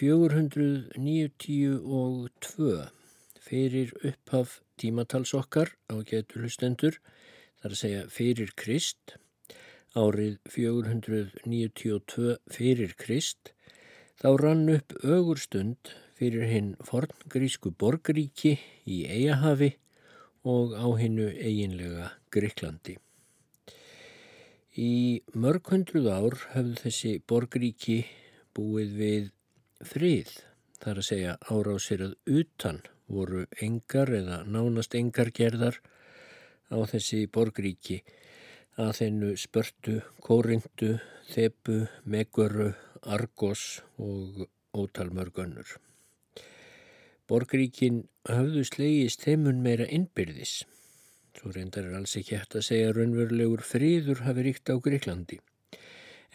Árið 492 fyrir upphaf tímatals okkar á getur hlustendur, þar að segja fyrir Krist, árið 492 fyrir Krist, þá rann upp ögur stund fyrir hinn forngrísku borgríki í Eiahafi og á hinnu eiginlega Greiklandi. Í mörg hundruð ár höfðu þessi borgríki búið við frið, þar að segja árásir að utan voru engar eða nánast engar gerðar á þessi borgríki að þennu spörtu, kórindu, þepu, meguru, argos og ótalmörgönnur. Borgríkin höfðu slegist heimun meira innbyrðis Svo reyndar er alls ekki hægt að segja raunverulegur friður hafi ríkt á Greiklandi.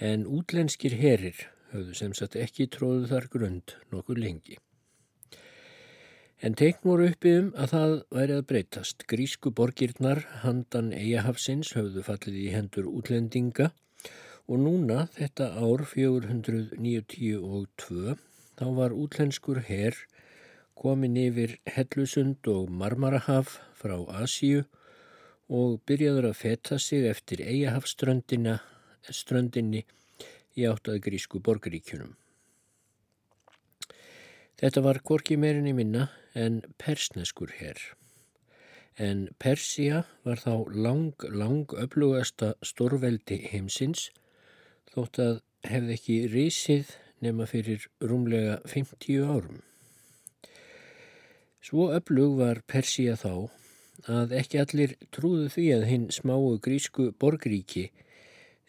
En útlenskir herir höfðu sem sagt ekki tróðu þar grund nokkuð lengi. En teikn voru uppið um að það væri að breytast. Grísku borgirnar handan eigahafsins höfðu fallið í hendur útlendinga og núna þetta ár 492 þá var útlenskur herr komin yfir Hellusund og Marmarahaf frá Asíu og byrjaður að feta sig eftir eigahafströndinni í áttað grísku borgaríkjunum. Þetta var korki meirinni minna en persneskur herr. En Persia var þá lang, lang öflugasta stórveldi heimsins þótt að hefði ekki risið nema fyrir rúmlega 50 árum. Svo öflug var Persia þá að ekki allir trúðu því að hinn smáu grísku borgríki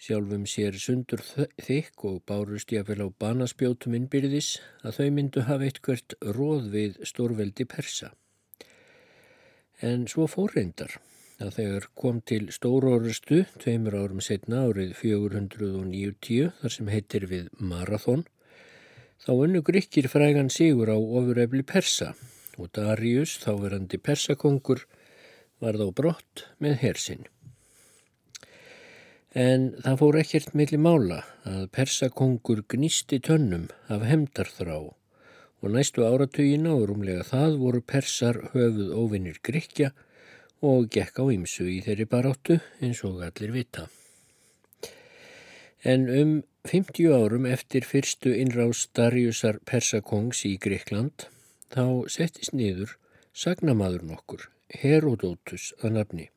sjálfum sér sundur þykk og bárust jáfnvel á banaspjótum innbyrðis að þau myndu hafa eitthvert róð við stórveldi persa. En svo fórreindar að þegar kom til stórórustu tveimur árum setna árið 490 þar sem heitir við Marathon þá unnu gríkir frægan sigur á ofurefli persa og Darius, þáverandi persakongur, var þá brott með hersinn. En það fór ekkert milli mála að persakongur gnisti tönnum af hemdarþrá og næstu áratugina og rúmlega það voru persar höfuð óvinnir grikja og gekk á ymsu í þeirri baróttu eins og allir vita. En um 50 árum eftir fyrstu innrást Dariusar persakongs í Gríkland þá settist niður sagnamaður nokkur Herodótus að nafni.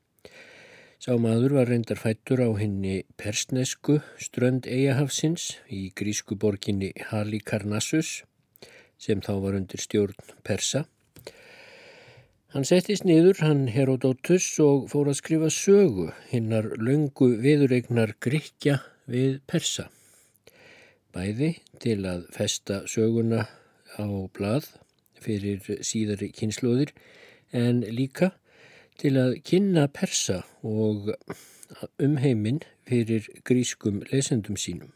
Sá maður var reyndar fættur á henni persnesku strönd eigahafsins í grísku borginni Halikarnassus sem þá var undir stjórn persa. Hann settist niður, hann Herodótus og fór að skrifa sögu hinnar löngu viðuregnar gríkja við persa. Bæði til að festa söguna á blað fyrir síðari kynnslóðir en líka til að kynna persa og umheiminn fyrir grískum lesendum sínum.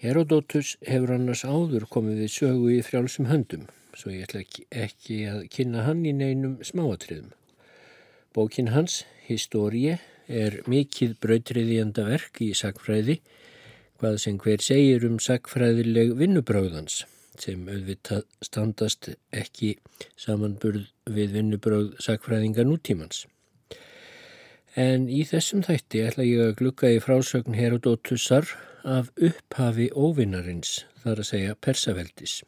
Herodotus hefur annars áður komið við sögu í frjálsum höndum, svo ég ætla ekki að kynna hann í neinum smáatriðum. Bókin hans, Histórie, er mikið brautriðjanda verk í sagfræði, hvað sem hver segir um sagfræðileg vinnubráðans sem auðvitað standast ekki samanburð við vinnubráð sakfræðinga nútímans. En í þessum þætti ætla ég að glukka í frásögn Herodótusar af upphafi óvinnarins, þar að segja persaveldis.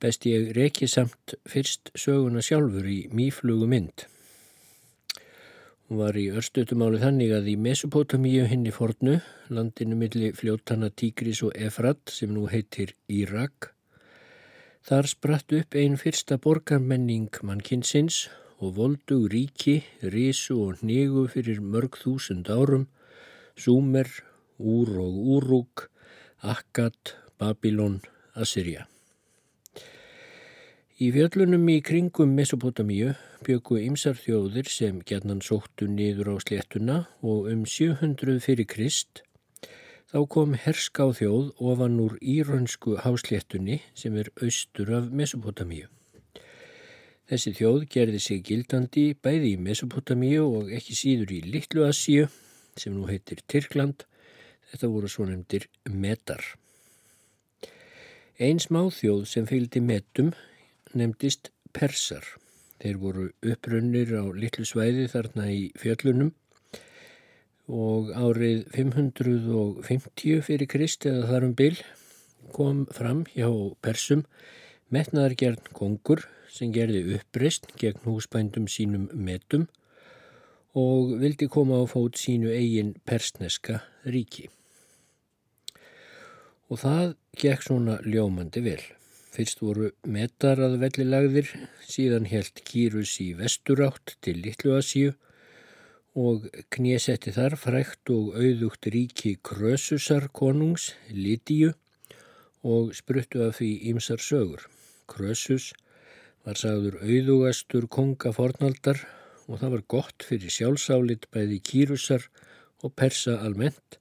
Best ég reki samt fyrst söguna sjálfur í mýflugu mynd. Hún var í örstutumáli þannig að í Mesopotamíu henni fornu, landinu milli fljóttana Tígris og Efrat sem nú heitir Írak, þar spratt upp einn fyrsta borgarmenning mannkinsins og voldu ríki, risu og negu fyrir mörg þúsund árum, Súmer, Úr og Úrúk, Akkad, Babilón, Assyria. Í fjöllunum í kringum Mesopotamíu byggu ymsar þjóðir sem gerðnan sóttu niður á sléttuna og um 700 fyrir Krist þá kom herská þjóð ofan úr írönsku hásléttunni sem er austur af Mesopotamíu. Þessi þjóð gerði sig gildandi bæði í Mesopotamíu og ekki síður í Littlu Asíu sem nú heitir Tyrkland. Þetta voru svo nefndir metar. Einn smáþjóð sem fylgdi metum nefndist persar. Þeir voru upprunnir á litlu svæði þarna í fjöllunum og árið 550 fyrir Krist eða þarum bil kom fram hjá persum metnaðargjarn kongur sem gerði uppreist gegn húsbændum sínum metum og vildi koma á fót sínu eigin persneska ríki og það gekk svona ljómandi vel. Fyrst voru metar að vellilagðir, síðan helt Kýrus í vesturátt til Littluasíu og knésetti þar frækt og auðugt ríki Krösusar konungs, Lítíu og spruttu af því ímsar sögur. Krösus var sagður auðugastur konga fornaldar og það var gott fyrir sjálfsálit bæði Kýrusar og Persa almennt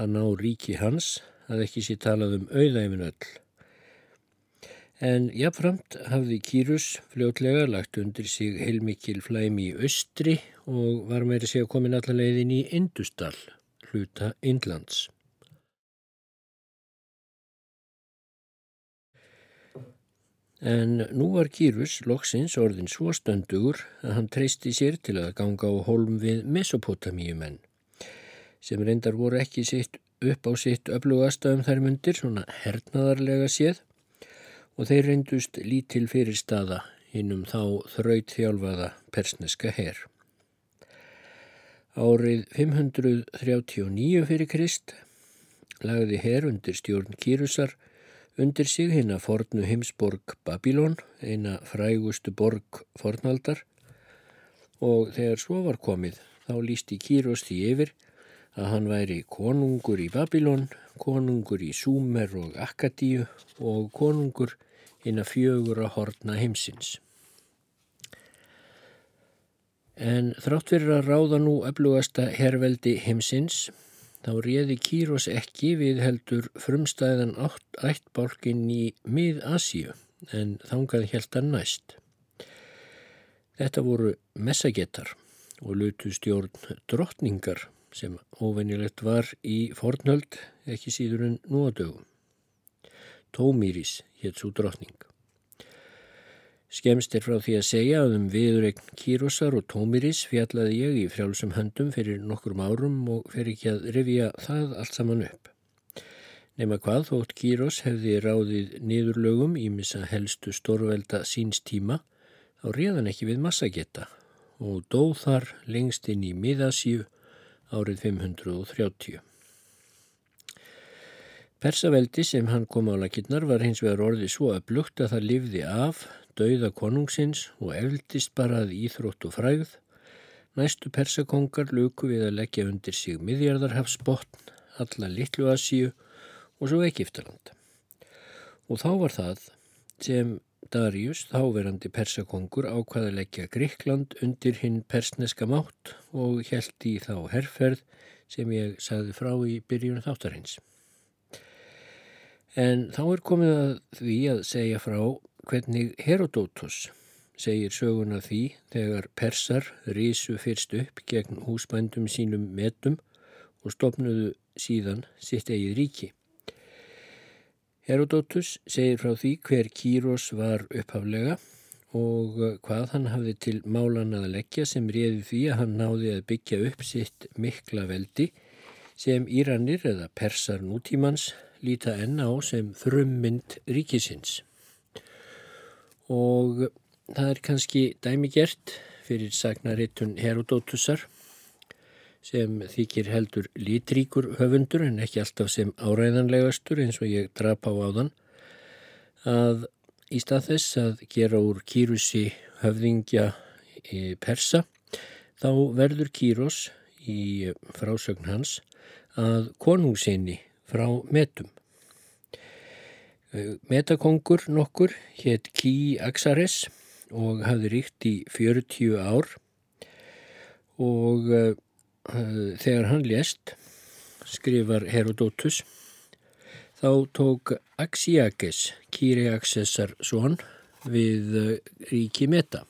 að ná ríki hans að ekki sé talað um auðæfin öll. En jáfnframt hafði Kýrus fljótlega lagt undir sig heilmikil flæmi í austri og var meiri sig að komin allar leiðin í Industal, hluta Indlands. En nú var Kýrus loksins orðin svo stöndugur að hann treysti sér til að ganga á holm við Mesopotamíumenn, sem reyndar voru ekki sitt upp á sitt öflugasta um þær myndir, svona hernaðarlega séð og þeir reyndust lítil fyrir staða innum þá þraut þjálfaða persneska herr. Árið 539 fyrir Krist lagði herr undir stjórn Kýrusar undir sig hinn að fornu heimsborg Babilón, eina frægustu borg fornaldar og þegar svo var komið þá lísti Kýrus því yfir að hann væri konungur í Babilón, konungur í Súmer og Akkadíu og konungur inn að fjögur að hortna heimsins. En þrátt fyrir að ráða nú öflugasta herveldi heimsins, þá réði Kýros ekki við heldur frumstæðan ættbálkin í mið-Asíu, en þangað held hann næst. Þetta voru messagetar og lutu stjórn drottningar sem óvenjulegt var í fornöld ekki síður en núadögum. Tómýris hétt svo drotning. Skemst er frá því að segja að um viðuregn Kírosar og Tómýris fjallaði ég í frjálsum höndum fyrir nokkur árum og fer ekki að rifja það allt saman upp. Nefna hvað þótt Kíros hefði ráðið niðurlögum í missa helstu stórvelda síns tíma þá réðan ekki við massagetta og dóð þar lengst inn í miðasíu árið 530. Persaveldi sem hann kom á lakirnar var hins vegar orðið svo að blugt að það livði af, dauða konungsins og eldist bara að íþrótt og fræð. Næstu persakongar luku við að leggja undir sig miðjarðarhafsbotn, alla Littlu Asíu og svo Egiptaland. Og þá var það sem Darius, þáverandi persakongur, ákvaði að leggja Gríkland undir hinn persneska mátt og held í þá herrferð sem ég sagði frá í byrjun þáttarins. En þá er komið að því að segja frá hvernig Herodótos segir söguna því þegar persar rísu fyrst upp gegn húsbændum sínum metum og stopnuðu síðan sitt eigið ríki. Herodotus segir frá því hver Kýros var upphaflega og hvað hann hafði til málan að leggja sem réði því að hann náði að byggja upp sitt mikla veldi sem Íranir eða persar nútímans líta enn á sem frummynd ríkisins. Og það er kannski dæmi gert fyrir sagnarittun Herodotusar sem þykir heldur lítríkur höfundur en ekki alltaf sem áræðanlegastur eins og ég drap á áðan að í stað þess að gera úr kýrusi höfðingja persa þá verður kýros í frásögn hans að konungsinni frá metum. Metakongur nokkur hétt Kí Axares og hafði ríkt í 40 ár og Eh, þegar hann lést, skrifar Herodotus, þá tók Axiakes, Kyriaksesar son, við eh, ríki Meta.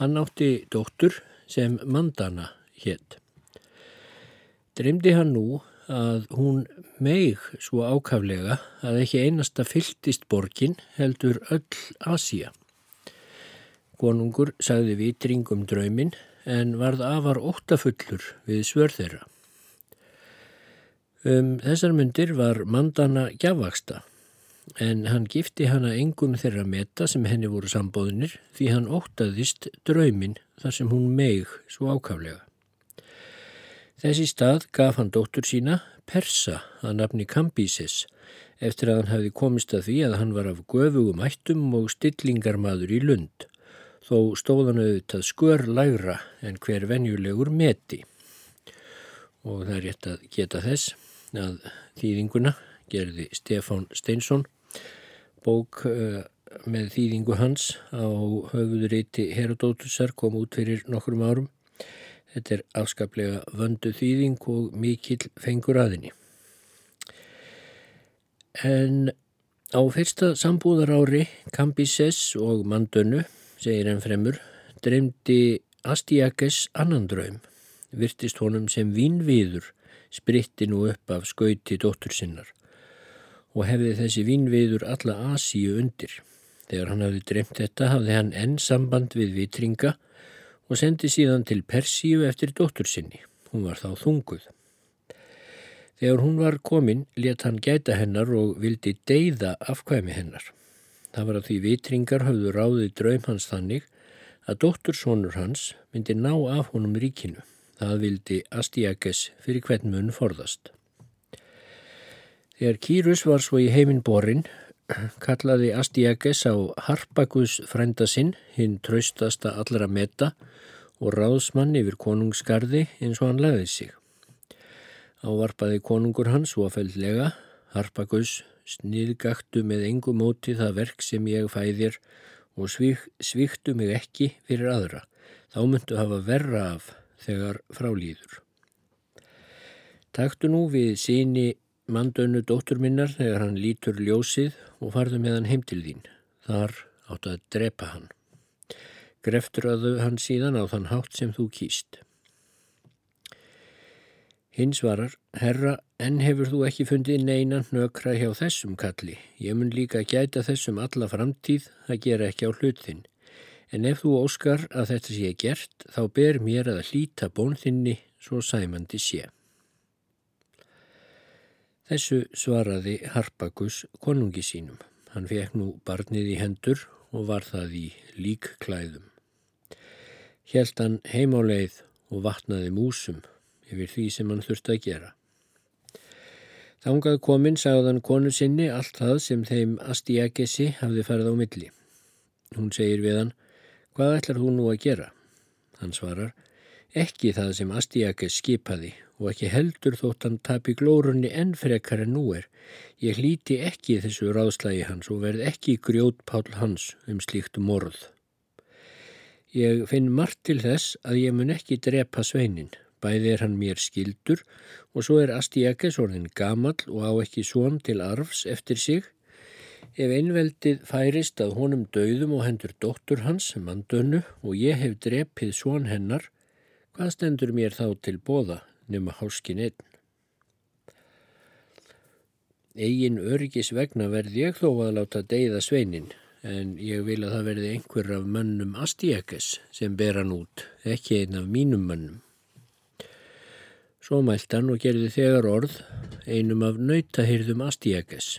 Hann átti dóttur sem Mandana hétt. Dreymdi hann nú að hún meig svo ákaflega að ekki einasta fylltist borgin heldur öll Asía. Konungur sagði vitringum draumin en varð afar óttafullur við svör þeirra. Um þessar myndir var mandana gjafvaksta en hann gifti hana engum þeirra meta sem henni voru sambóðinir því hann óttaðist draumin þar sem hún meig svo ákaflega. Þessi stað gaf hann dóttur sína Persa að nafni Kambises eftir að hann hefði komist að því að hann var af göfugum ættum og stillingarmadur í lund þó stóðan auðvitað skör lægra en hver venjulegur meti. Og það er rétt að geta þess að þýðinguna gerði Stefán Steinsson bók uh, með þýðingu hans á höfuðuríti Herodótusar kom út fyrir nokkrum árum Þetta er afskaplega vöndu þýðing og mikill fengur aðinni. En á fyrsta sambúðar ári Kambises og Mandönu, segir enn fremur, dreymdi Astiakes annan draum. Virtist honum sem vínviður spritti nú upp af skauti dóttur sinnar og hefði þessi vínviður alla Asíu undir. Þegar hann hafði dreymt þetta hafði hann enn samband við vitringa og sendi síðan til Persíu eftir dóttur sinni. Hún var þá þunguð. Þegar hún var komin let hann gæta hennar og vildi deyða afkvæmi hennar. Það var að því vitringar hafðu ráðið draum hans þannig að dóttursónur hans myndi ná af honum ríkinu. Það vildi Astiakes fyrir hvern mun forðast. Þegar Kýrus var svo í heiminn borin, kallaði Astiakes á Harpagus frænda sinn, hinn traustasta allra meta og ráðsmann yfir konungsgarði eins og hann lagði sig. Ávarpaði konungur hans og aðfældlega, Harpagus, sniðgaktu með engu móti það verk sem ég fæðir og svík, svíktu mig ekki fyrir aðra. Þá myndu hafa verra af þegar frálýður. Taktu nú við síni mandönu dóttur minnar þegar hann lítur ljósið og farðu með hann heim til þín. Þar áttu að drepa hann greftraðu hann síðan á þann hátt sem þú kýst. Hinn svarar, herra, enn hefur þú ekki fundið neinan nökra hjá þessum kalli. Ég mun líka gæta þessum alla framtíð að gera ekki á hlutin. En ef þú óskar að þetta sé gert, þá ber mér að hlýta bónþinni svo sæmandi sé. Þessu svaraði Harpagus konungi sínum. Hann fekk nú barnið í hendur og var það í líkklæðum helt hann heim á leið og vatnaði músum yfir því sem hann þurfti að gera. Þángað kominn sagðan konu sinni allt það sem þeim Astiagesi hafði farið á milli. Hún segir við hann, hvað ætlar þú nú að gera? Hann svarar, ekki það sem Astiages skipaði og ekki heldur þótt hann tapi glórunni enn frekar en nú er. Ég hlíti ekki þessu ráðslægi hans og verð ekki grjótpál hans um slíkt morð. Ég finn margt til þess að ég mun ekki drepa sveinin. Bæði er hann mér skildur og svo er Astiakes orðin gamal og á ekki svon til arfs eftir sig. Ef einveldið færist að honum döðum og hendur dóttur hans, mandönu, og ég hef drepið svon hennar, hvað stendur mér þá til bóða nema háskin einn? Egin öryggis vegna verð ég þó að láta deyða sveinin en ég vil að það verði einhver af mönnum Astíakes sem ber hann út, ekki einn af mínum mönnum. Svo mælt hann og gerði þegar orð einum af nautahyrðum Astíakes.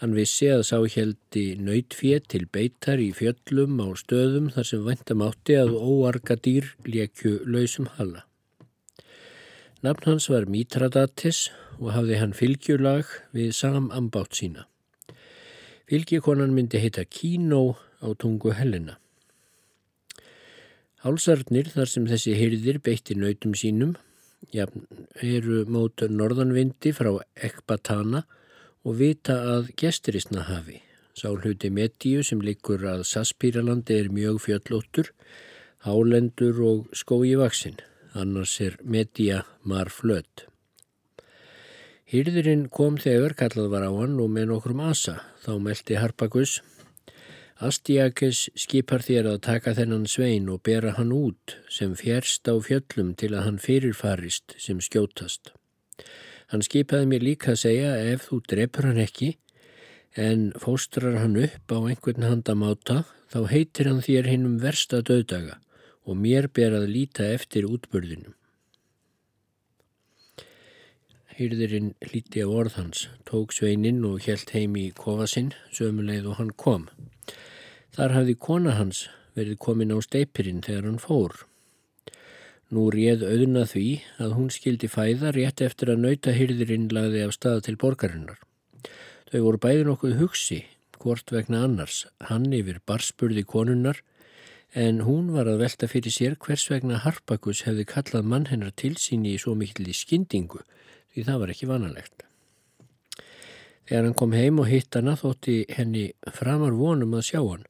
Hann vissi að sá heldi nautfétt til beitar í fjöllum á stöðum þar sem væntamátti að óarga dýr lekju lausum hala. Nafn hans var Mitradates og hafði hann fylgjulag við sam ambátt sína. Fylgikonan myndi heita Kino á tungu Helena. Hálsarnir þar sem þessi hyrðir beitti nautum sínum ja, eru mót norðanvindi frá Ekbatana og vita að gesturistna hafi. Sá hluti Metíu sem likur að Saspíralandi er mjög fjöllóttur, hálendur og skói vaksinn, annars er Metía marflött. Hýrðurinn kom þegar kallað var á hann og með nokkrum asa. Þá meldi Harpagus. Astiakes skipar þér að taka þennan svein og bera hann út sem fjärst á fjöllum til að hann fyrirfarist sem skjótast. Hann skipaði mér líka að segja ef þú drefur hann ekki en fóstrar hann upp á einhvern handamáta þá heitir hann þér hinnum versta döðdaga og mér ber að líta eftir útbörðinum. Hýrðirinn hlíti á orð hans, tók sveininn og helt heim í kofasinn sömuleið og hann kom. Þar hafði kona hans verið komin á steipirinn þegar hann fór. Nú réð auðna því að hún skildi fæða rétt eftir að nauta hyrðirinn lagði af stað til borgarinnar. Þau voru bæði nokkuð hugsi, hvort vegna annars, hann yfir barspurði konunnar, en hún var að velta fyrir sér hvers vegna Harpagus hefði kallað mann hennar til sín í svo mikil í skyndingu, því það var ekki vanalegt. Þegar hann kom heim og hitt hana þótti henni framar vonum að sjá hann.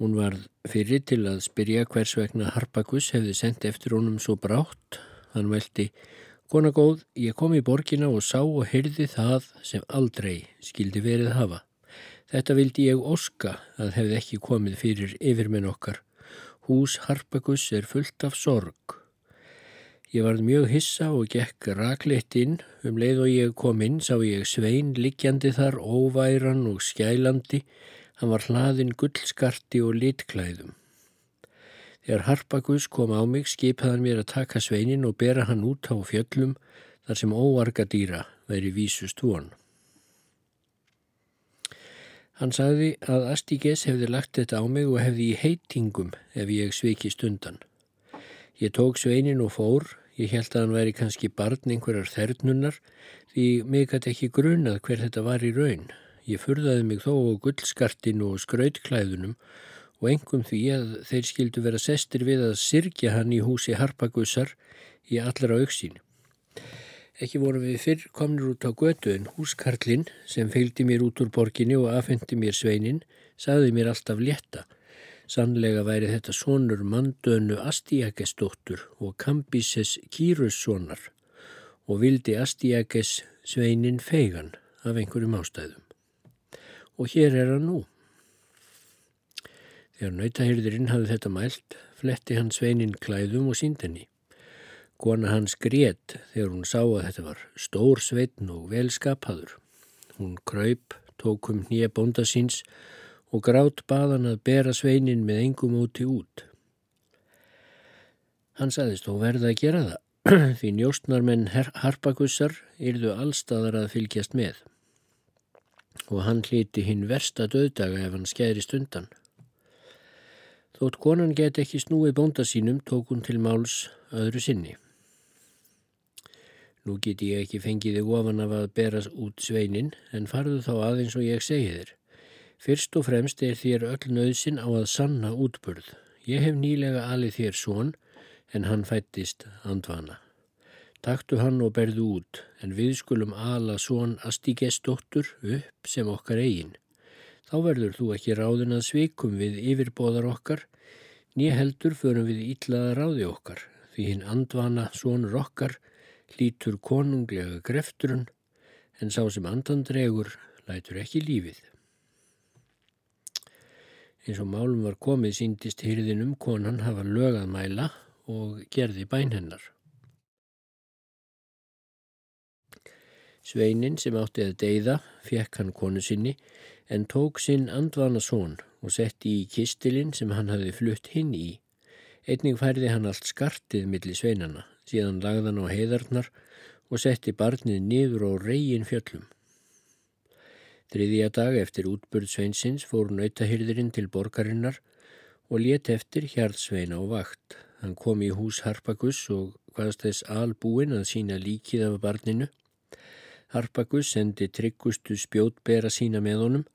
Hún var fyrir til að spyrja hvers vegna Harpagus hefði sendt eftir honum svo brátt. Hann veldi, kona góð, ég kom í borgina og sá og heyrði það sem aldrei skildi verið hafa. Þetta vildi ég óska að hefði ekki komið fyrir yfirmenn okkar. Hús Harpagus er fullt af sorg. Ég varð mjög hissa og gekk rakleitt inn. Um leið og ég kom inn sá ég svein liggjandi þar, óværan og skælandi Hann var hlaðin gullskarti og litklæðum. Þegar Harpagus kom á mig skipaði hann mér að taka sveinin og bera hann út á fjöllum þar sem óarga dýra veri vísust von. Hann sagði að Astíges hefði lagt þetta á mig og hefði í heitingum ef ég sveiki stundan. Ég tók sveinin og fór, ég held að hann væri kannski barn einhverjar þernunnar því mig gæti ekki grunað hver þetta var í raun. Ég furðaði mig þó á gullskartinu og skrautklæðunum og engum því að þeir skildu vera sestir við að sirkja hann í húsi Harpagussar í allra auksín. Ekki voru við fyrr komnir út á götu en húskarlinn sem feildi mér út úr borginni og afhendi mér sveinin saði mér alltaf létta. Sannlega væri þetta sonur mandönu Astiagesdóttur og Kambises Kýrusssonar og vildi Astiages sveinin feigan af einhverjum ástæðum og hér er hann nú. Þegar nautahyrðurinn hafði þetta mælt, fletti hann sveinin klæðum og síndenni. Kona hans grét þegar hún sá að þetta var stór sveitn og velskapaður. Hún kröyp, tók um nýja bónda síns og grátt baðan að bera sveinin með engum úti út. Hann saðist og verða að gera það, því njóstnarmenn harpagussar yrðu allstaðar að fylgjast með og hann hlíti hinn versta döðdaga ef hann skæðist undan. Þótt konan get ekki snúið bónda sínum tók hún til máls öðru sinni. Nú get ég ekki fengið þig ofan af að berast út sveinin en farðu þá aðeins og ég segi þér. Fyrst og fremst er þér öll nöðsin á að sanna útbörð. Ég hef nýlega alið þér svon en hann fættist andvana. Taktu hann og berðu út, en við skulum ala svon Astígesdóttur upp sem okkar eigin. Þá verður þú ekki ráðin að svikum við yfirbóðar okkar, nýja heldur förum við ítlaða ráði okkar, því hinn andvana svonur okkar lítur konunglega grefturun, en sá sem andandregur lætur ekki lífið. Eins og málum var komið síndist hyrðinum konan hafa lögað mæla og gerði bæn hennar. Sveinin sem átti að deyða fekk hann konu sinni en tók sinn andvana són og setti í kistilinn sem hann hafi flutt hinn í. Einning færði hann allt skartið millir sveinana, síðan lagðan á heiðarnar og setti barnið niður á reygin fjöllum. Þriðja dag eftir útbörð sveinsins fór nautahyrðirinn til borgarinnar og let eftir hjarðsveina á vakt. Hann kom í hús Harpagus og hvaðst þess albúin að sína líkið af barninu Harpagus sendi tryggustu spjótbera sína með honum.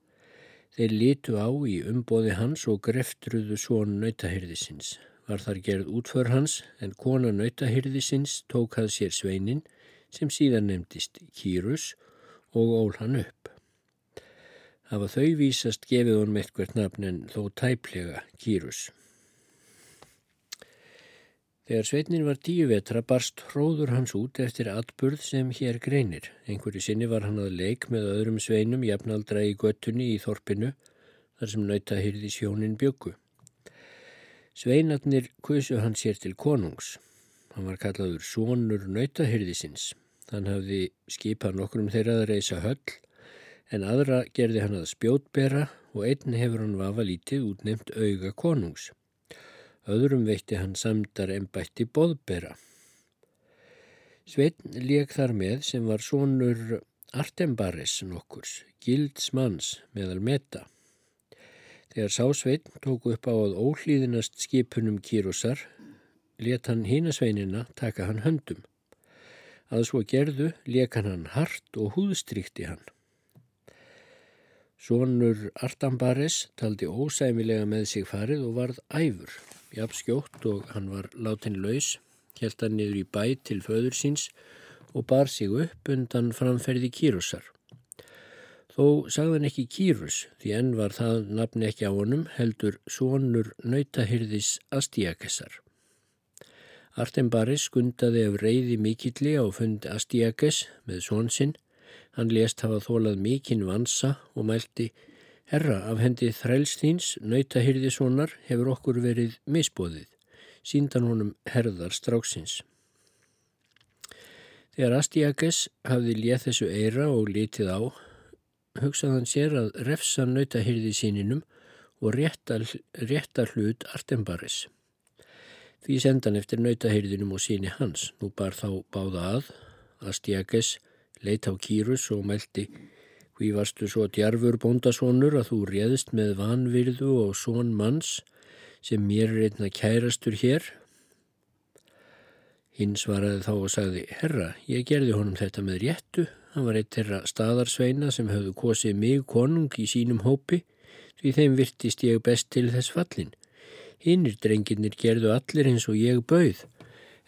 Þeir litu á í umboði hans og greftruðu svon nautahyrðisins. Var þar gerð útför hans en kona nautahyrðisins tók að sér sveinin sem síðan nefndist Kýrus og ól hann upp. Hafa þau vísast gefið honum eitthvað nafn en þó tæplega Kýrus. Þegar sveitnin var tíu vetra barst hróður hans út eftir atburð sem hér greinir. Einhverju sinni var hann að leik með öðrum sveinum jafnaldra í göttunni í þorpinu þar sem nauta hyrði sjónin bjöggu. Sveinarnir kusu hann sér til konungs. Hann var kallaður Sónur nautahyrðisins Hann hafði skipað nokkrum þeirra að reysa höll en aðra gerði hann að spjótbera og einn hefur hann vafa lítið útnefnt auga konungs. Öðrum veitti hann samdar ennbætti boðbera. Sveitn leik þar með sem var sonur Artembaris nokkurs, gildsmanns meðal meta. Þegar sásveitn tóku upp á að ólíðinast skipunum kýrúsar, let hann hínasveinina taka hann höndum. Að svo gerðu lekan hann hart og húðstrykti hann. Sónur Artambaris taldi ósæmilega með sig farið og varð æfur, jafn skjótt og hann var látin laus, helt hann niður í bæ til föður síns og bar sig upp undan framferði kýrúsar. Þó sagðan ekki Kýrus því enn var það nafni ekki á honum heldur sonur nautahyrðis Astíakesar. Artembaris skundaði af reyði mikilli á fund Astíakes með svonsinn. Hann lést hafa þólað mikinn vansa og mælti Herra, af hendi þrælsþýns, nautahyrðissonar, hefur okkur verið misbóðið. Síndan honum herðar stráksins. Þegar Astíakes hafði léð þessu eira og litið á, hugsaðan sér að refsa nautahyrði síninum og rétta hlut Artembaris. Því sendan eftir nautahyrðinum og síni hans. Nú bar þá báða að, að Stjakes leit á Kýrus og meldi Hví varstu svo djarfur bóndasónur að þú réðist með vanvirðu og són manns sem mér er einna kærastur hér? Hinn svaraði þá og sagði, herra, ég gerði honum þetta með réttu Hann var eitt þeirra staðarsveina sem höfðu kosið mig konung í sínum hópi því þeim virtist ég best til þess fallin. Hinnir drenginir gerðu allir eins og ég bauð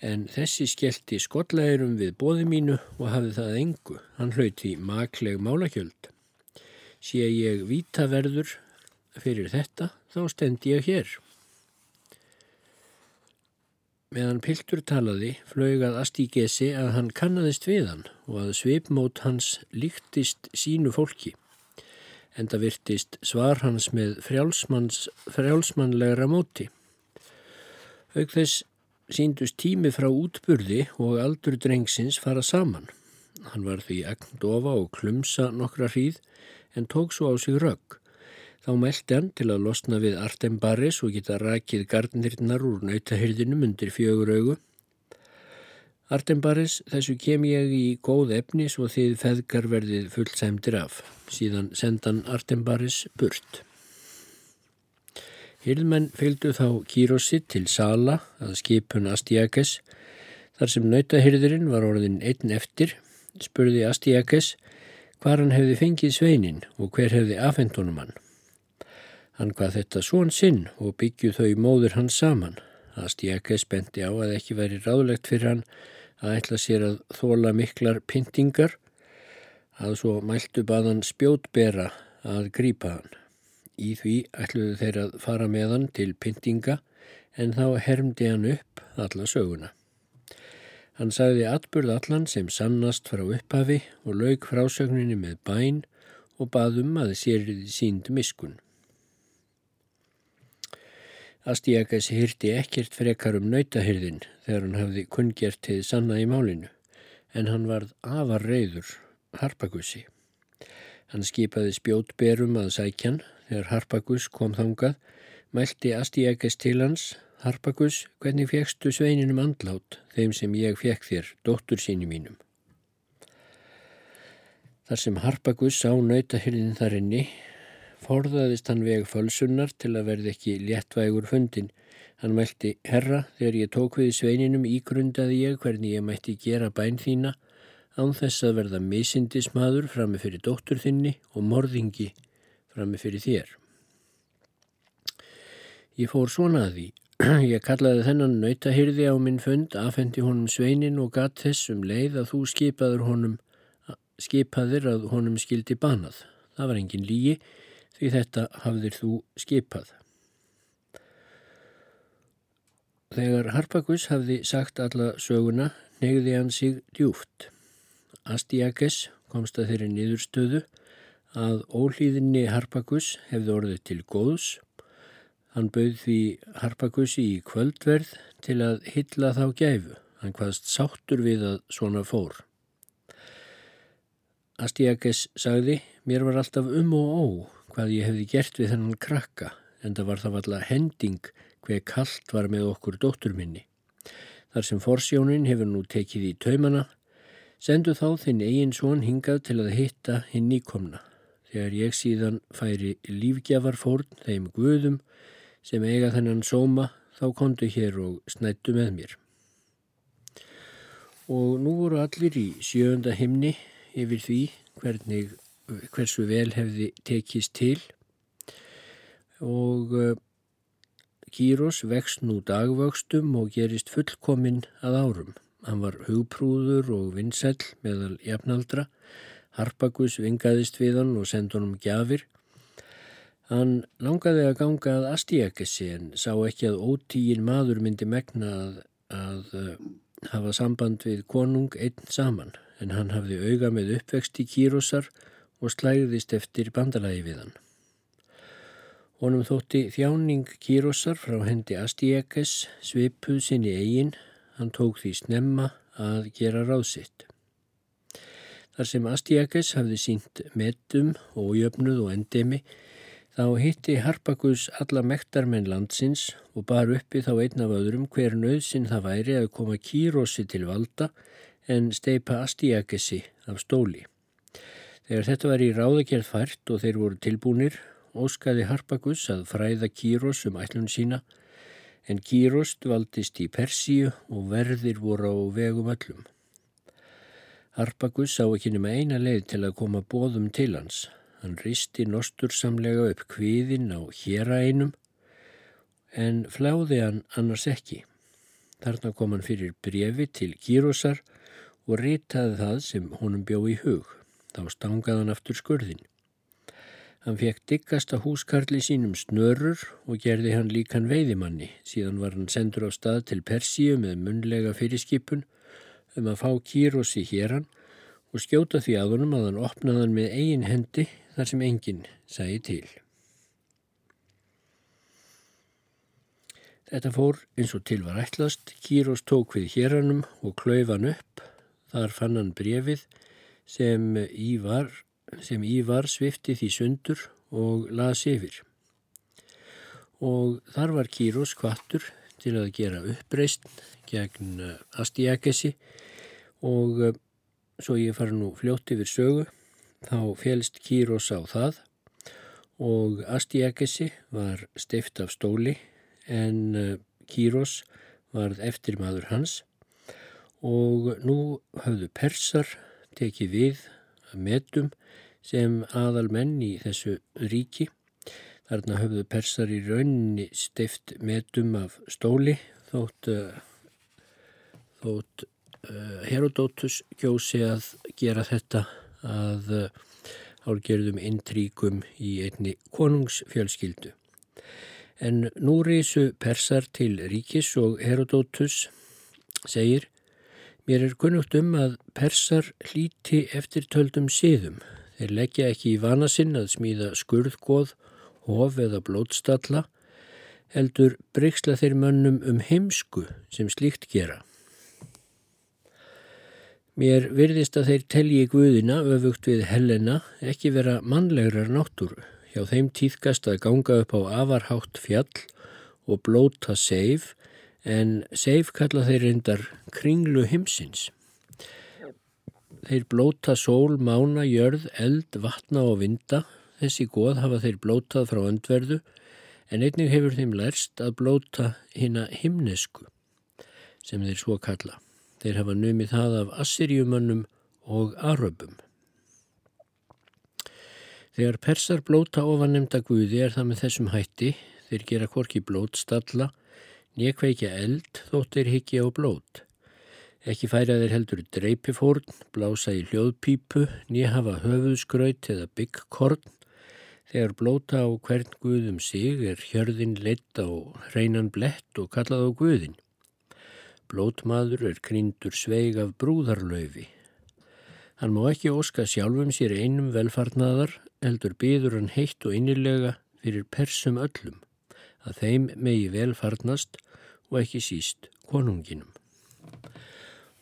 en þessi skellti skollægurum við bóði mínu og hafði það engu. Hann hlauti makleg málakjöld. Sé ég vítaverður fyrir þetta þá stend ég hér. Meðan Piltur talaði flögað Astígesi að hann kannadist við hann og að svipmót hans líktist sínu fólki. Enda virtist svar hans með frjálsmannlegra móti. Auk þess síndust tími frá útburði og aldur drengsins fara saman. Hann var því agndofa og klumsa nokkra hríð en tók svo á sig rögg. Þá meldi hann til að losna við Artembaris og geta rakið gardnirnar úr nautahyrðinum undir fjögur augu. Artembaris, þessu kem ég í góð efni svo þið feðgar verðið fullsæmdir af. Síðan sendan Artembaris burt. Hyrðmenn fylgdu þá Kírosi til Sala að skipun Astjakes. Þar sem nautahyrðirinn var orðin einn eftir, spurði Astjakes hvar hann hefði fengið sveinin og hver hefði afhendunum hann. Hann hvað þetta svon sinn og byggju þau móður hans saman. Astjaka spendi á að ekki veri ráðlegt fyrir hann að ætla sér að þóla miklar pyntingar að svo mæltu baðan spjótbera að grípa hann. Í því ætluðu þeir að fara með hann til pyntinga en þá hermdi hann upp alla söguna. Hann sagði atburð allan sem sannast frá upphafi og lauk frásögninni með bæn og baðum að sér sínd miskun. Astíakas hyrti ekkert frekar um nautahyrðin þegar hann hafði kungjert til sanna í málinu, en hann varð afar reyður Harpagusi. Hann skipaði spjótberum að sækjan þegar Harpagus kom þangað, mælti Astíakas til hans, Harpagus, hvernig fegstu sveininum andlát, þeim sem ég fekk þér, dóttur síni mínum. Þar sem Harpagus sá nautahyrðin þar inni, forðaðist hann veg fölsunnar til að verði ekki léttvægur fundin. Hann mælti, herra, þegar ég tók við sveininum ígrundaði ég hvernig ég mætti gera bæn þína án þess að verða misindismadur frammi fyrir dóttur þinni og morðingi frammi fyrir þér. Ég fór svona að því. Ég kallaði þennan nautahyrði á minn fund, afhendi honum sveinin og gatt þess um leið að þú skipaður honum, skipaðir að honum skildi banað. Það var engin lígi því þetta hafðir þú skipað. Þegar Harpagus hafði sagt alla söguna, negði hann sig djúft. Astjakes komst að þeirri niðurstöðu að ólíðinni Harpagus hefði orðið til góðs. Hann bauð því Harpagusi í kvöldverð til að hylla þá gæfu. Hann hvaðst sáttur við að svona fór. Astiages sagði, mér var alltaf um og ó hvað ég hefði gert við þennan krakka en það var það valla hending hver kallt var með okkur dóttur minni. Þar sem forsjónin hefur nú tekið í taumana, sendu þá þinn eigin svon hingað til að hitta hinn nýkomna. Þegar ég síðan færi lífgjafarfórn þeim guðum sem eiga þennan sóma þá kontu hér og snættu með mér. Og nú voru allir í sjönda himni yfir því hvernig, hversu vel hefði tekist til og Kýros vext nú dagvöxtum og gerist fullkominn að árum. Hann var hugprúður og vinsæl meðal jafnaldra. Harpagus vingaðist við hann og sendi honum gjafir. Hann langaði að ganga að Astíakessi en sá ekki að ótígin maður myndi megna að, að uh, hafa samband við konung einn saman en hann hafði auga með uppvext í Kýrosar og slæðist eftir bandalagi við hann. Honum þótti þjáning Kírosar frá hendi Astíekes svipuð sinni eigin, hann tók því snemma að gera ráðsitt. Þar sem Astíekes hafði sínt metum og jöfnuð og endemi, þá hitti Harpagus alla mektarmenn landsins og bar uppi þá einn af öðrum hver nöðsinn það væri að koma Kírosi til valda en steipa Astíekesi af stóli. Þegar þetta var í ráðagerð fært og þeir voru tilbúnir, óskaði Harpagus að fræða Kýros um ætlun sína en Kýros dvaldist í Persíu og verðir voru á vegum öllum. Harpagus sá ekki nema eina leið til að koma bóðum til hans. Hann risti nostursamlega upp kviðin á héra einum en fláði hann annars ekki. Þarna kom hann fyrir brefi til Kýrosar og ritaði það sem honum bjó í hug. Þá stangaði hann aftur skurðin. Hann fekk diggasta húskarli sínum snörur og gerði hann líkan veiðimanni. Síðan var hann sendur á stað til Persíu með munlega fyrirskipun um að fá kýrosi hér hann og skjóta því að honum að hann opnaði hann með eigin hendi þar sem enginn sæði til. Þetta fór eins og til var ætlast. Kýros tók við hér hannum og klauð hann upp. Þar fann hann brefið sem í var sem Ívar svifti því sundur og las yfir. Og þar var Kýros kvattur til að gera uppreist gegn Astiakesi og eh, svo ég fara nú fljótt yfir sögu þá félst Kýros á það og Astiakesi var steift af stóli en eh, Kýros varð eftir maður hans og nú hafðu persar tekið við að metum sem aðal menn í þessu ríki. Þarna höfðu persar í rauninni steift metum af stóli þótt, uh, þótt Herodótus kjósi að gera þetta að uh, álgerðum intríkum í einni konungsfjölskyldu. En nú reysu persar til ríkis og Herodótus segir Mér er kunnugt um að persar hlíti eftir töldum síðum Þeir leggja ekki í vana sinn að smíða skurðgóð, hof eða blótstalla, heldur breyksla þeir mönnum um heimsku sem slíkt gera. Mér virðist að þeir telji Guðina öfugt við Helena ekki vera mannlegrar náttúru. Hjá þeim týðkast að ganga upp á afarhátt fjall og blóta seif en seif kalla þeir reyndar kringlu himsins. Þeir blóta sól, mána, jörð, eld, vatna og vinda. Þessi goð hafa þeir blótað frá öndverðu en einnig hefur þeim lærst að blóta hina himnesku sem þeir svo kalla. Þeir hafa numið það af Assyrjumönnum og Aröbum. Þegar persar blóta ofannemda guði er það með þessum hætti, þeir gera korki blótstalla, nekveikja eld þótt þeir higgja á blót. Ekki færa þeir heldur dreipifórn, blása í hljóðpípu, nýhafa höfuðskraut eða byggkorn. Þegar blóta á hvern guðum sig er hjörðin leitt á hreinan blett og kallað á guðin. Blótmaður er kryndur sveig af brúðarlaufi. Hann má ekki óska sjálfum sér einum velfarnaðar, heldur byður hann heitt og innilega fyrir persum öllum, að þeim megi velfarnast og ekki síst konunginum.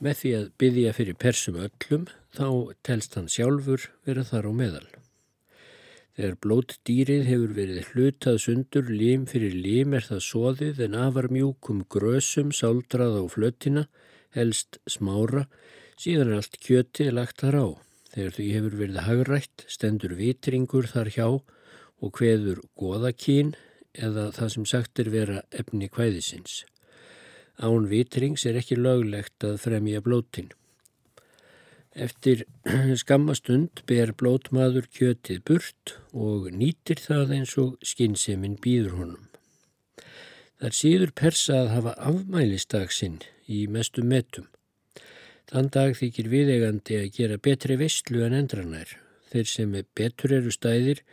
Með því að byggja fyrir persum öllum þá telst hann sjálfur vera þar á meðal. Þegar blótdýrið hefur verið hlutað sundur lim fyrir lim er það soðið en afar mjúkum grösum sáldrað á flötina, helst smára, síðan er allt kjötið lagt þar á. Þegar því hefur verið hagrætt stendur vitringur þar hjá og hveður goðakín eða það sem sagt er vera efni kvæðisins. Án vitrings er ekki löglegt að fremja blótin. Eftir skammastund ber blótmaður kjötið burt og nýtir það eins og skinseminn býður honum. Það síður persa að hafa afmælistagsinn í mestu metum. Þann dag þykir viðegandi að gera betri visslu en endranær. Þeir sem betur eru stæðir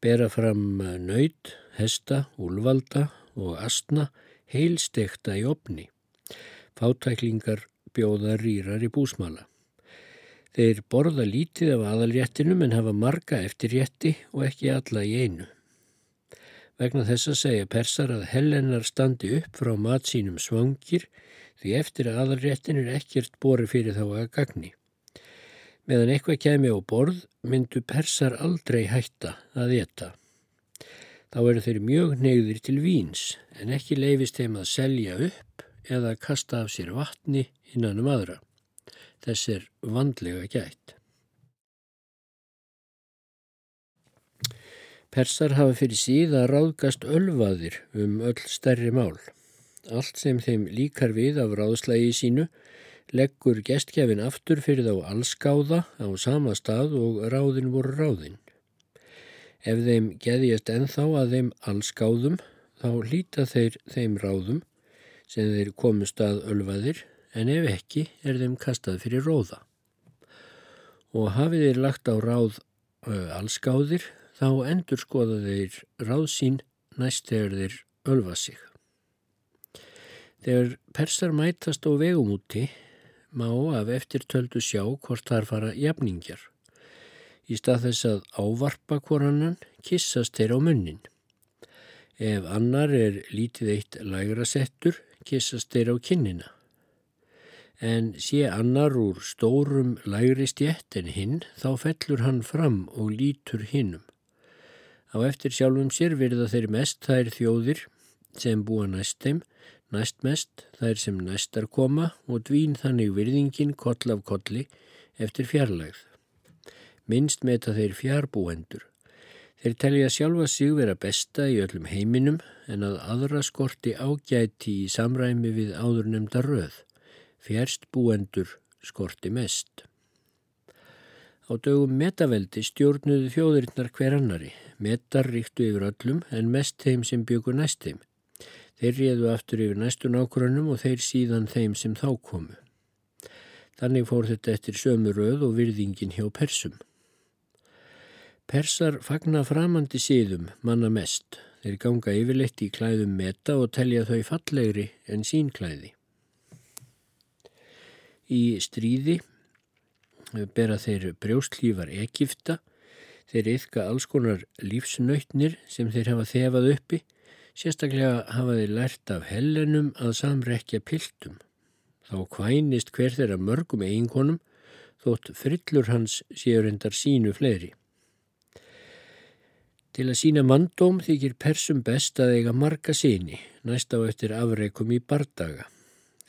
bera fram nöyt, hesta, úlvalda og astna heilstekta í opni. Fátæklingar bjóða rýrar í búsmala. Þeir borða lítið af aðalréttinum en hafa marga eftir rétti og ekki alla í einu. Vegna þess að segja persar að hellenar standi upp frá mat sínum svangir því eftir að aðalréttin er ekkert bori fyrir þá að gagni. Meðan eitthvað kemi á borð myndu persar aldrei hætta að etta. Þá eru þeir mjög neyðir til víns en ekki leifist þeim að selja upp eða kasta af sér vatni innan um aðra þess er vandlega gætt. Persar hafa fyrir síða ráðgast ölvaðir um öll stærri mál. Allt sem þeim líkar við af ráðslægi sínu leggur gestkjafin aftur fyrir þá allskáða á sama stað og ráðin voru ráðin. Ef þeim geðjast enþá að þeim allskáðum þá hlýta þeir þeim ráðum sem þeir komust að ölvaðir en ef ekki er þeim kastað fyrir róða. Og hafið þeir lagt á ráð allskáðir þá endur skoða þeir ráð sín næst þegar þeir ölfa sig. Þegar persar mætast á vegum úti má af eftir töldu sjá hvort þar fara jafningjar. Í stað þess að ávarpa hvorannan kissast þeir á munnin. Ef annar er lítið eitt lægra settur, kissast þeir á kinnina en sé annar úr stórum lægri stjett en hinn þá fellur hann fram og lítur hinnum. Á eftir sjálfum sér verða þeir mest þær þjóðir sem búa næst þeim, næst mest þær sem næstar koma og dvín þannig virðingin koll af kolli eftir fjarlægð. Minst meta þeir fjárbúendur. Þeir telja sjálfa sig vera besta í öllum heiminum en að aðra skorti ágæti í samræmi við áðurnemda röð fjärst búendur skorti mest. Á dögum metaveldi stjórnuðu þjóðurinnar hver annari. Metar ríktu yfir öllum en mest þeim sem byggur næst þeim. Þeir réðu aftur yfir næstu nákvæmum og þeir síðan þeim sem þá komu. Þannig fór þetta eftir sömu röð og virðingin hjá persum. Persar fagna framandi síðum manna mest. Þeir ganga yfirleitt í klæðum meta og telja þau fallegri en sín klæði. Í stríði bera þeir brjóstlífar Egipta, þeir yfka alls konar lífsnautnir sem þeir hafa þefað uppi, sérstaklega hafa þeir lært af hellenum að samrekja piltum. Þá kvænist hver þeirra mörgum eiginkonum þótt frillur hans séur endar sínu fleiri. Til að sína manndóm þykir persum best að eiga marga síni, næst á eftir afreikum í bardaga.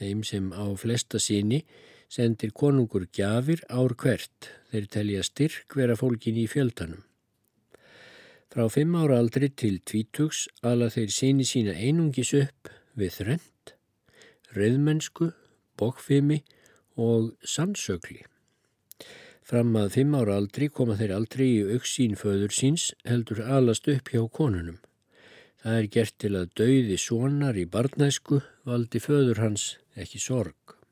Þeim sem á flesta síni sendir konungur gjafir ár hvert, þeir telja styrk vera fólkin í fjöldanum. Frá fimm ára aldri til tvítugs ala þeir síni sína einungis upp við þrend, rauðmennsku, bókfimi og sannsögli. Fram að fimm ára aldri koma þeir aldrei í auksín föður síns heldur alast upp hjá konunum. Það er gert til að dauði sonar í barnæsku valdi föður hans ekki sorg.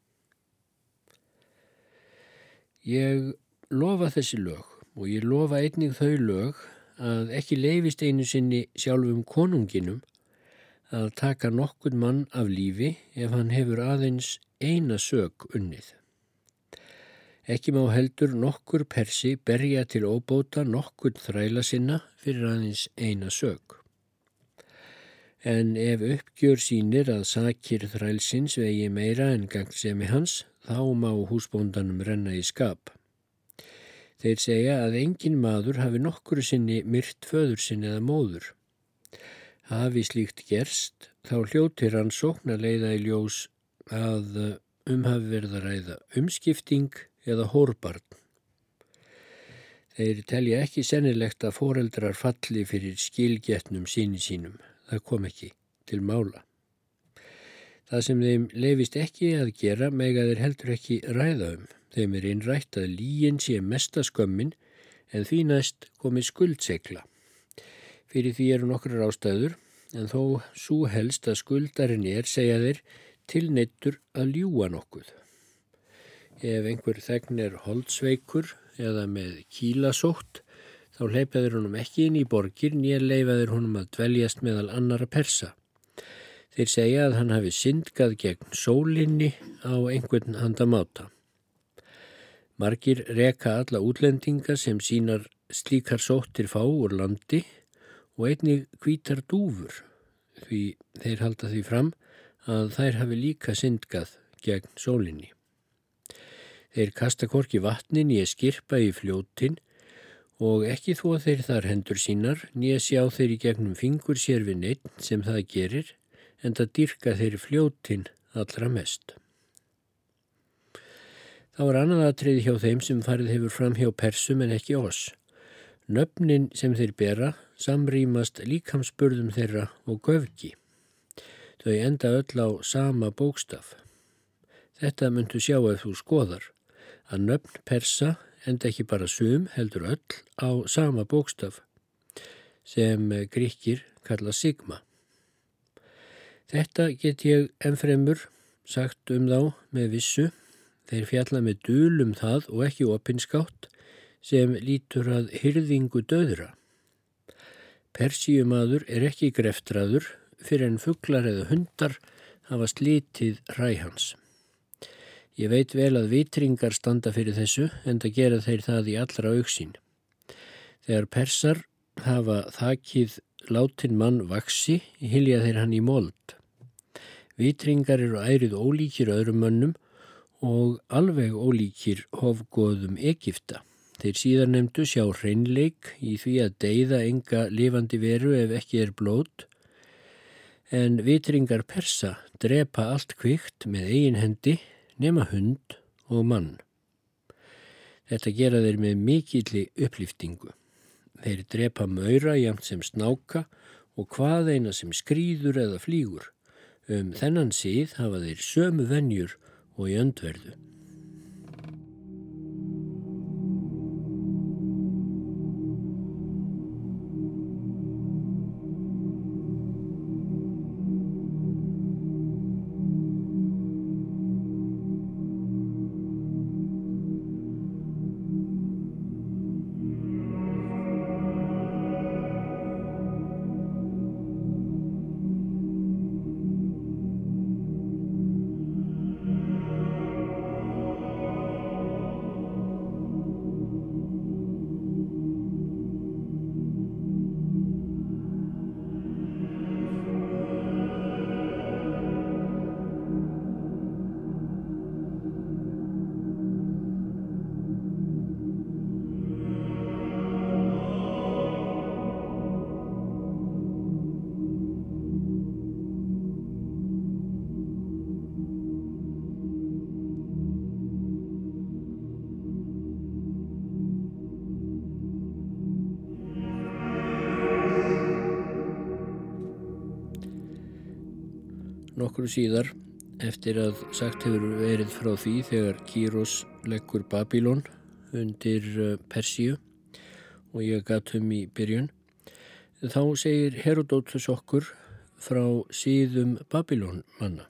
Ég lofa þessi lög og ég lofa einnig þau lög að ekki leifist einu sinni sjálfum konunginum að taka nokkur mann af lífi ef hann hefur aðeins eina sög unnið. Ekki má heldur nokkur persi berja til óbóta nokkur þræla sinna fyrir aðeins eina sög. En ef uppgjör sínir að sakir þrælsins vegi meira en gangsemi hans, þá má húsbóndanum renna í skap. Þeir segja að engin maður hafi nokkuru sinni myrt föður sinni eða móður. Hafi slíkt gerst, þá hljótir hann sókna leiða í ljós að um hafi verið að ræða umskipting eða hórbarn. Þeir telja ekki sennilegt að foreldrar falli fyrir skilgetnum síni sínum. Það kom ekki til mála. Það sem þeim lefist ekki að gera mega þeir heldur ekki ræða um. Þeim er einrætt að líin sé mesta skömmin en því næst komi skuldsegla. Fyrir því eru nokkur ástæður en þó svo helst að skuldarinn er, segja þeir, tilneittur að ljúa nokkuð. Ef einhver þegn er holdsveikur eða með kílasótt þá leipaður honum ekki inn í borgir nýja leifaður honum að dveljast meðal annara persa. Þeir segja að hann hafi syndgað gegn sólinni á einhvern handamáta. Margir reka alla útlendinga sem sínar slíkar sóttir fá úr landi og einnig hvítar dúfur því þeir halda því fram að þær hafi líka syndgað gegn sólinni. Þeir kasta korki vatnin í að skirpa í fljótin og ekki þó þeir þar hendur sínar nýja sjá þeir í gegnum fingur sér við neitt sem það gerir en það dyrka þeir fljótin allra mest. Þá er annað aðtriði hjá þeim sem farið hefur fram hjá persum en ekki oss. Nöfnin sem þeir bera samrýmast líkamsburðum þeirra og göfgi. Þau enda öll á sama bókstaf. Þetta myndu sjá ef þú skoðar að nöfn persa enda ekki bara sum heldur öll á sama bókstaf sem gríkir kalla sigma. Þetta get ég ennfremur sagt um þá með vissu þeir fjalla með dúlum það og ekki opinskátt sem lítur að hyrðingu döðra. Persíumadur er ekki greftraður fyrir en fugglar eða hundar hafa slítið ræhans. Ég veit vel að vitringar standa fyrir þessu en það gera þeir það í allra auksín. Þegar persar hafa þakkið látin mann vaksi, hilja þeir hann í mold. Vitringar eru ærið ólíkir öðrum mönnum og alveg ólíkir hofgóðum Egipta. Þeir síðan nefndu sjá hreinleik í því að deyða enga lifandi veru ef ekki er blót en vitringar persa drepa allt kvikt með eigin hendi nema hund og mann. Þetta gera þeir með mikilli upplýftingu. Þeir drepa maura jæmt sem snáka og hvað eina sem skrýður eða flýgur. Um þennan síð hafa þeir sömu vennjur og í öndverðu. Nokkru síðar eftir að sagt hefur verið frá því þegar Kýros leggur Babilón undir uh, Persíu og ég gatum í byrjun. Þá segir Herodótus okkur frá síðum Babilón manna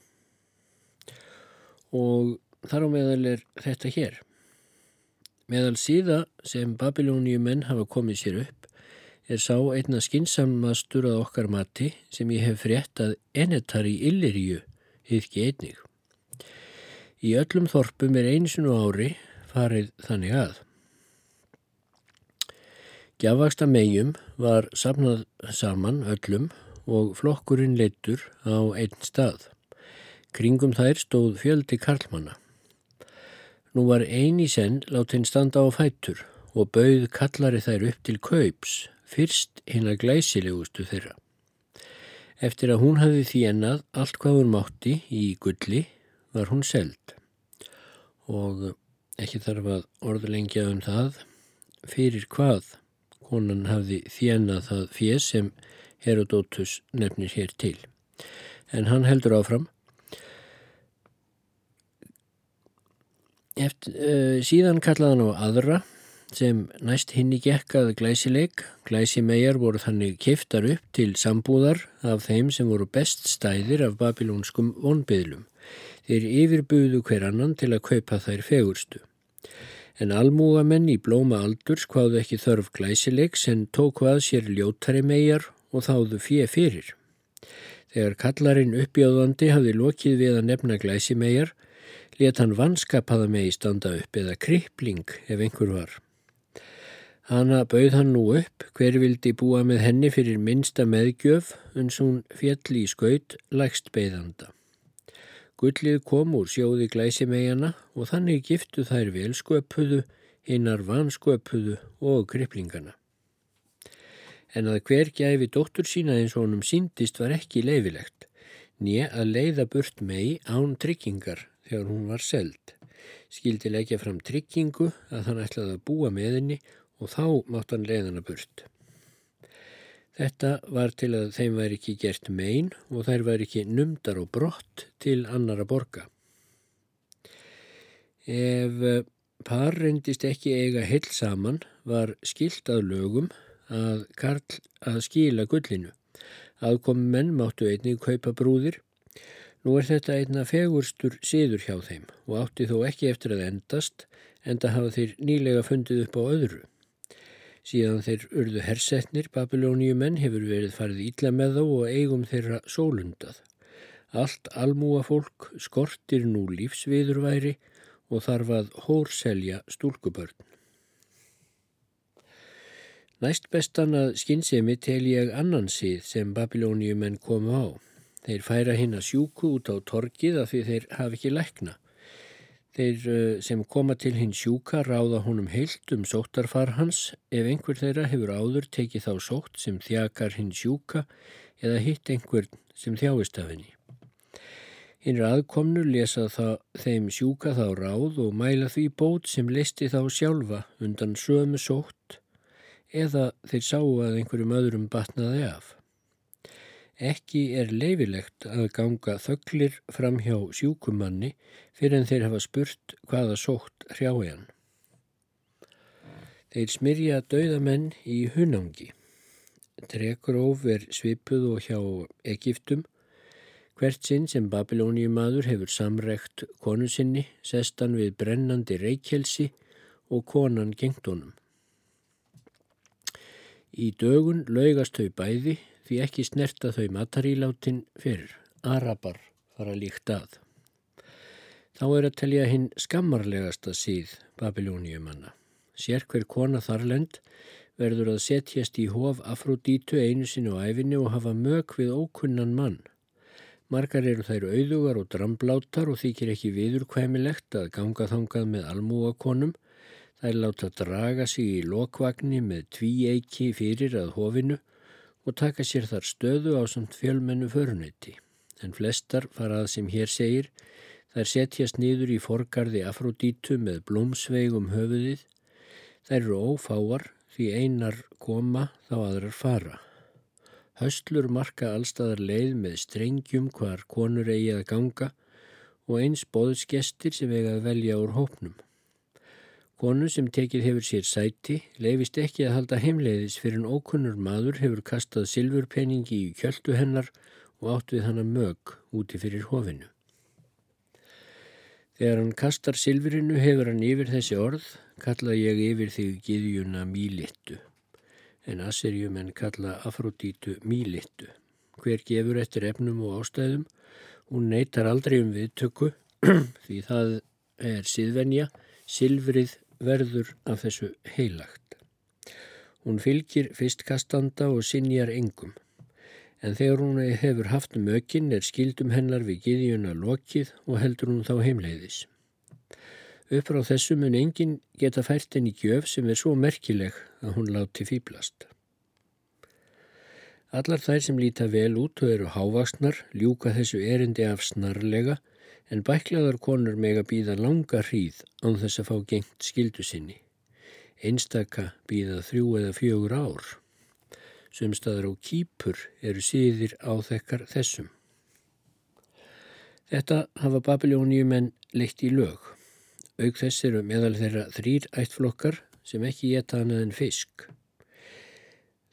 og þar á meðal er þetta hér. Meðal síða sem Babilóníu menn hafa komið sér upp er sá einna skinsammastur að okkar mati sem ég hef frétt að enetar í Illiríu hýðki einnig. Í öllum þorpum er einsinu ári farið þannig að. Gjafvaksta megjum var samnað saman öllum og flokkurinn leittur á einn stað. Kringum þær stóð fjöldi karlmanna. Nú var eini senn látt hinn standa á fættur og bauð kallari þær upp til kaups, fyrst hinn að glæsilegustu þeirra. Eftir að hún hafi því ennað allt hvað hún mátti í gulli var hún seld og ekki þarf að orðlengja um það fyrir hvað konan hafði þjennað það fér sem Herodótus nefnir hér til. En hann heldur áfram Eftir, uh, síðan kallaði hann á aðra sem næst hinn í gekkað glæsileik. Glæsimegjar voru þannig kiftar upp til sambúðar af þeim sem voru best stæðir af babilónskum vonbyðlum. Þeir yfirbuðu hver annan til að kaupa þær fegurstu. En almúgamenn í blóma aldurs hvaðu ekki þörf glæsileik sem tók hvað sér ljóttari megjar og þáðu fjö fyrir. Þegar kallarinn uppjáðandi hafði lokið við að nefna glæsimegjar let hann vanskapaða með í standa upp eða krippling ef einhver var. Hanna bauð hann nú upp hver vildi búa með henni fyrir minsta meðgjöf uns hún fjall í skaut lægst beigðanda. Gullið kom úr sjóði glæsimegjana og þannig giftu þær velsköpuðu, hinnar vansköpuðu og kripplingana. En að hver gæfi dóttur sína eins og honum síndist var ekki leifilegt, nýja að leiða burt mei án tryggingar þegar hún var seld. Skildi leggja fram tryggingu að hann ætlaði að búa með henni og þá mátt hann leiðana burt. Þetta var til að þeim væri ekki gert megin og þær væri ekki numdar og brott til annara borga. Ef eh, par reyndist ekki eiga heil saman var skilt að lögum að, karl, að skila gullinu. Aðkomi menn máttu einnig kaupa brúðir Nú er þetta einna fegurstur síður hjá þeim og átti þó ekki eftir að endast en það hafa þeir nýlega fundið upp á öðru. Síðan þeir urðu hersetnir, Babilóniumenn hefur verið farið ítla með þá og eigum þeirra sólundað. Allt almúa fólk skortir nú lífsviðurværi og þarf að hórselja stúlkubörn. Næst bestan að skinnsemi tel ég annan síð sem Babilóniumenn komu á. Þeir færa hinn að sjúku út á torgið af því þeir hafi ekki lækna. Þeir eh, sem koma til hinn sjúka ráða honum heilt um sóttarfar hans ef einhver þeirra hefur áður tekið þá sótt sem þjakar hinn sjúka eða hitt einhver sem þjáist af henni. Hinn er aðkomnu lesa það, þeim sjúka þá ráð og mæla því bót sem listi þá sjálfa undan sömu sótt eða þeir sáu að einhverjum öðrum batnaði af. Ekki er leifilegt að ganga þögglir fram hjá sjúkumanni fyrir en þeir hafa spurt hvaða sótt hrjái hann. Þeir smyrja dauðamenn í hunangi. Trekróf er svipuð og hjá Egiptum. Hvert sinn sem Babilóniumadur hefur samrekt konu sinni, sestan við brennandi reykjelsi og konan gengt honum. Í dögun laugast þau bæði því ekki snerta þau matarílátin fyrir. Arabar fara líkt að. Þá er að telja hinn skammarlegasta síð Babilóniumanna. Sér hver kona þarlend verður að setjast í hof Afrodítu einu sinu á æfinni og hafa mög við ókunnan mann. Margar eru þær auðugar og dramblátar og þykir ekki viðurkvæmilegt að ganga þangað með almúakonum. Þær láta draga sig í lokvagni með tví eiki fyrir að hofinu og taka sér þar stöðu á samt fjölmennu föruniti. En flestar farað sem hér segir, þær setjast nýður í forgarði Afrodítu með blómsveigum höfuðið. Þær eru ófáar því einar koma þá aðrar fara. Höstlur marka allstaðar leið með strengjum hvar konur eigi að ganga og eins boðsgestir sem eiga að velja úr hópnum. Konu sem tekið hefur sér sæti leifist ekki að halda heimleiðis fyrir en ókunnur maður hefur kastað silfurpenningi í kjöldu hennar og átt við hana mög úti fyrir hofinu. Þegar hann kastar silfurinu hefur hann yfir þessi orð, kalla ég yfir þig giðjuna mílittu, en Asserjum en kalla Afrodítu mílittu. Hver gefur eftir efnum og ástæðum, hún neytar aldrei um viðtöku því það er síðvenja, silfrið verður af þessu heilagt. Hún fylgir fyrstkastanda og sinjar engum, en þegar hún hefur haft mökinn er skildum hennar við giðjuna lokið og heldur hún þá heimleiðis. Upp frá þessu mun enginn geta fært henni gjöf sem er svo merkileg að hún láti fýblast. Allar þær sem líta vel út og eru hávaksnar ljúka þessu erindi af snarlega en bæklaðar konur mega býða langa hríð án þess að fá gengt skildu sinni. Einstaka býða þrjú eða fjögur ár. Sumstaðar á kýpur eru síðir á þekkar þessum. Þetta hafa Babilóniumenn leitt í lög. Auk þess eru meðal þeirra þrýr ættflokkar sem ekki geta annað en fisk.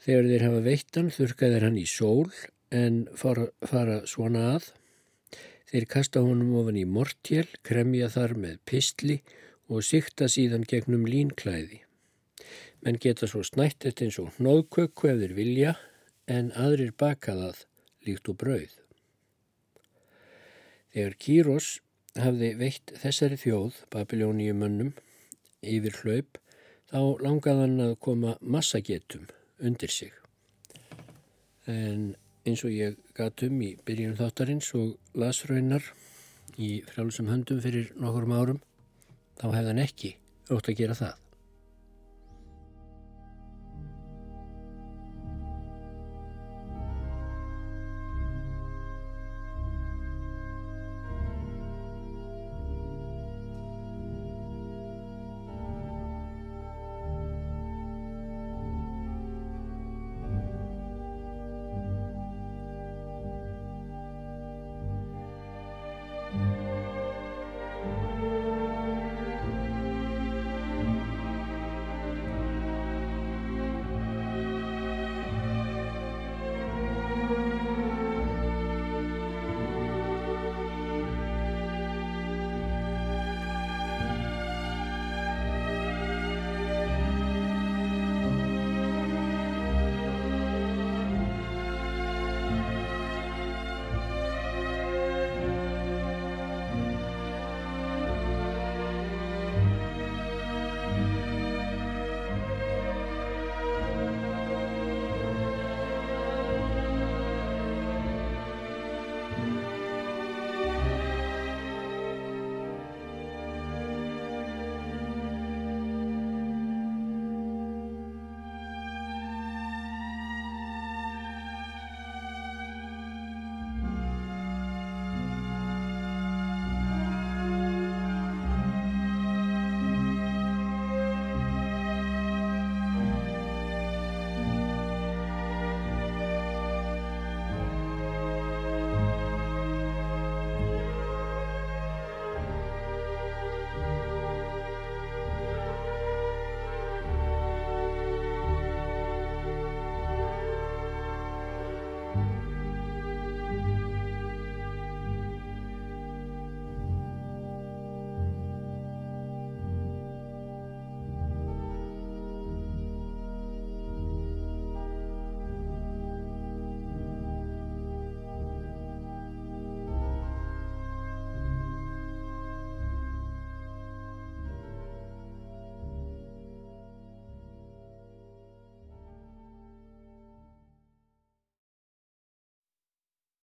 Þegar þeir hafa veittan þurka þeir hann í sól en fara, fara svona að. Þeir kasta honum ofan í mortjel, kremja þar með pistli og sikta síðan gegnum línklæði. Menn geta svo snætt þetta eins og hnóðkökku ef þeir vilja en aðrir baka það líkt og brauð. Þegar Kýros hafði veitt þessari þjóð, Babilóniumönnum, yfir hlaup, þá langaði hann að koma massagetum undir sig. En eins og ég gatum í byrjun þáttarins og lasraunar í frjálsum höndum fyrir nokkur árum, þá hefði hann ekki ótt að gera það.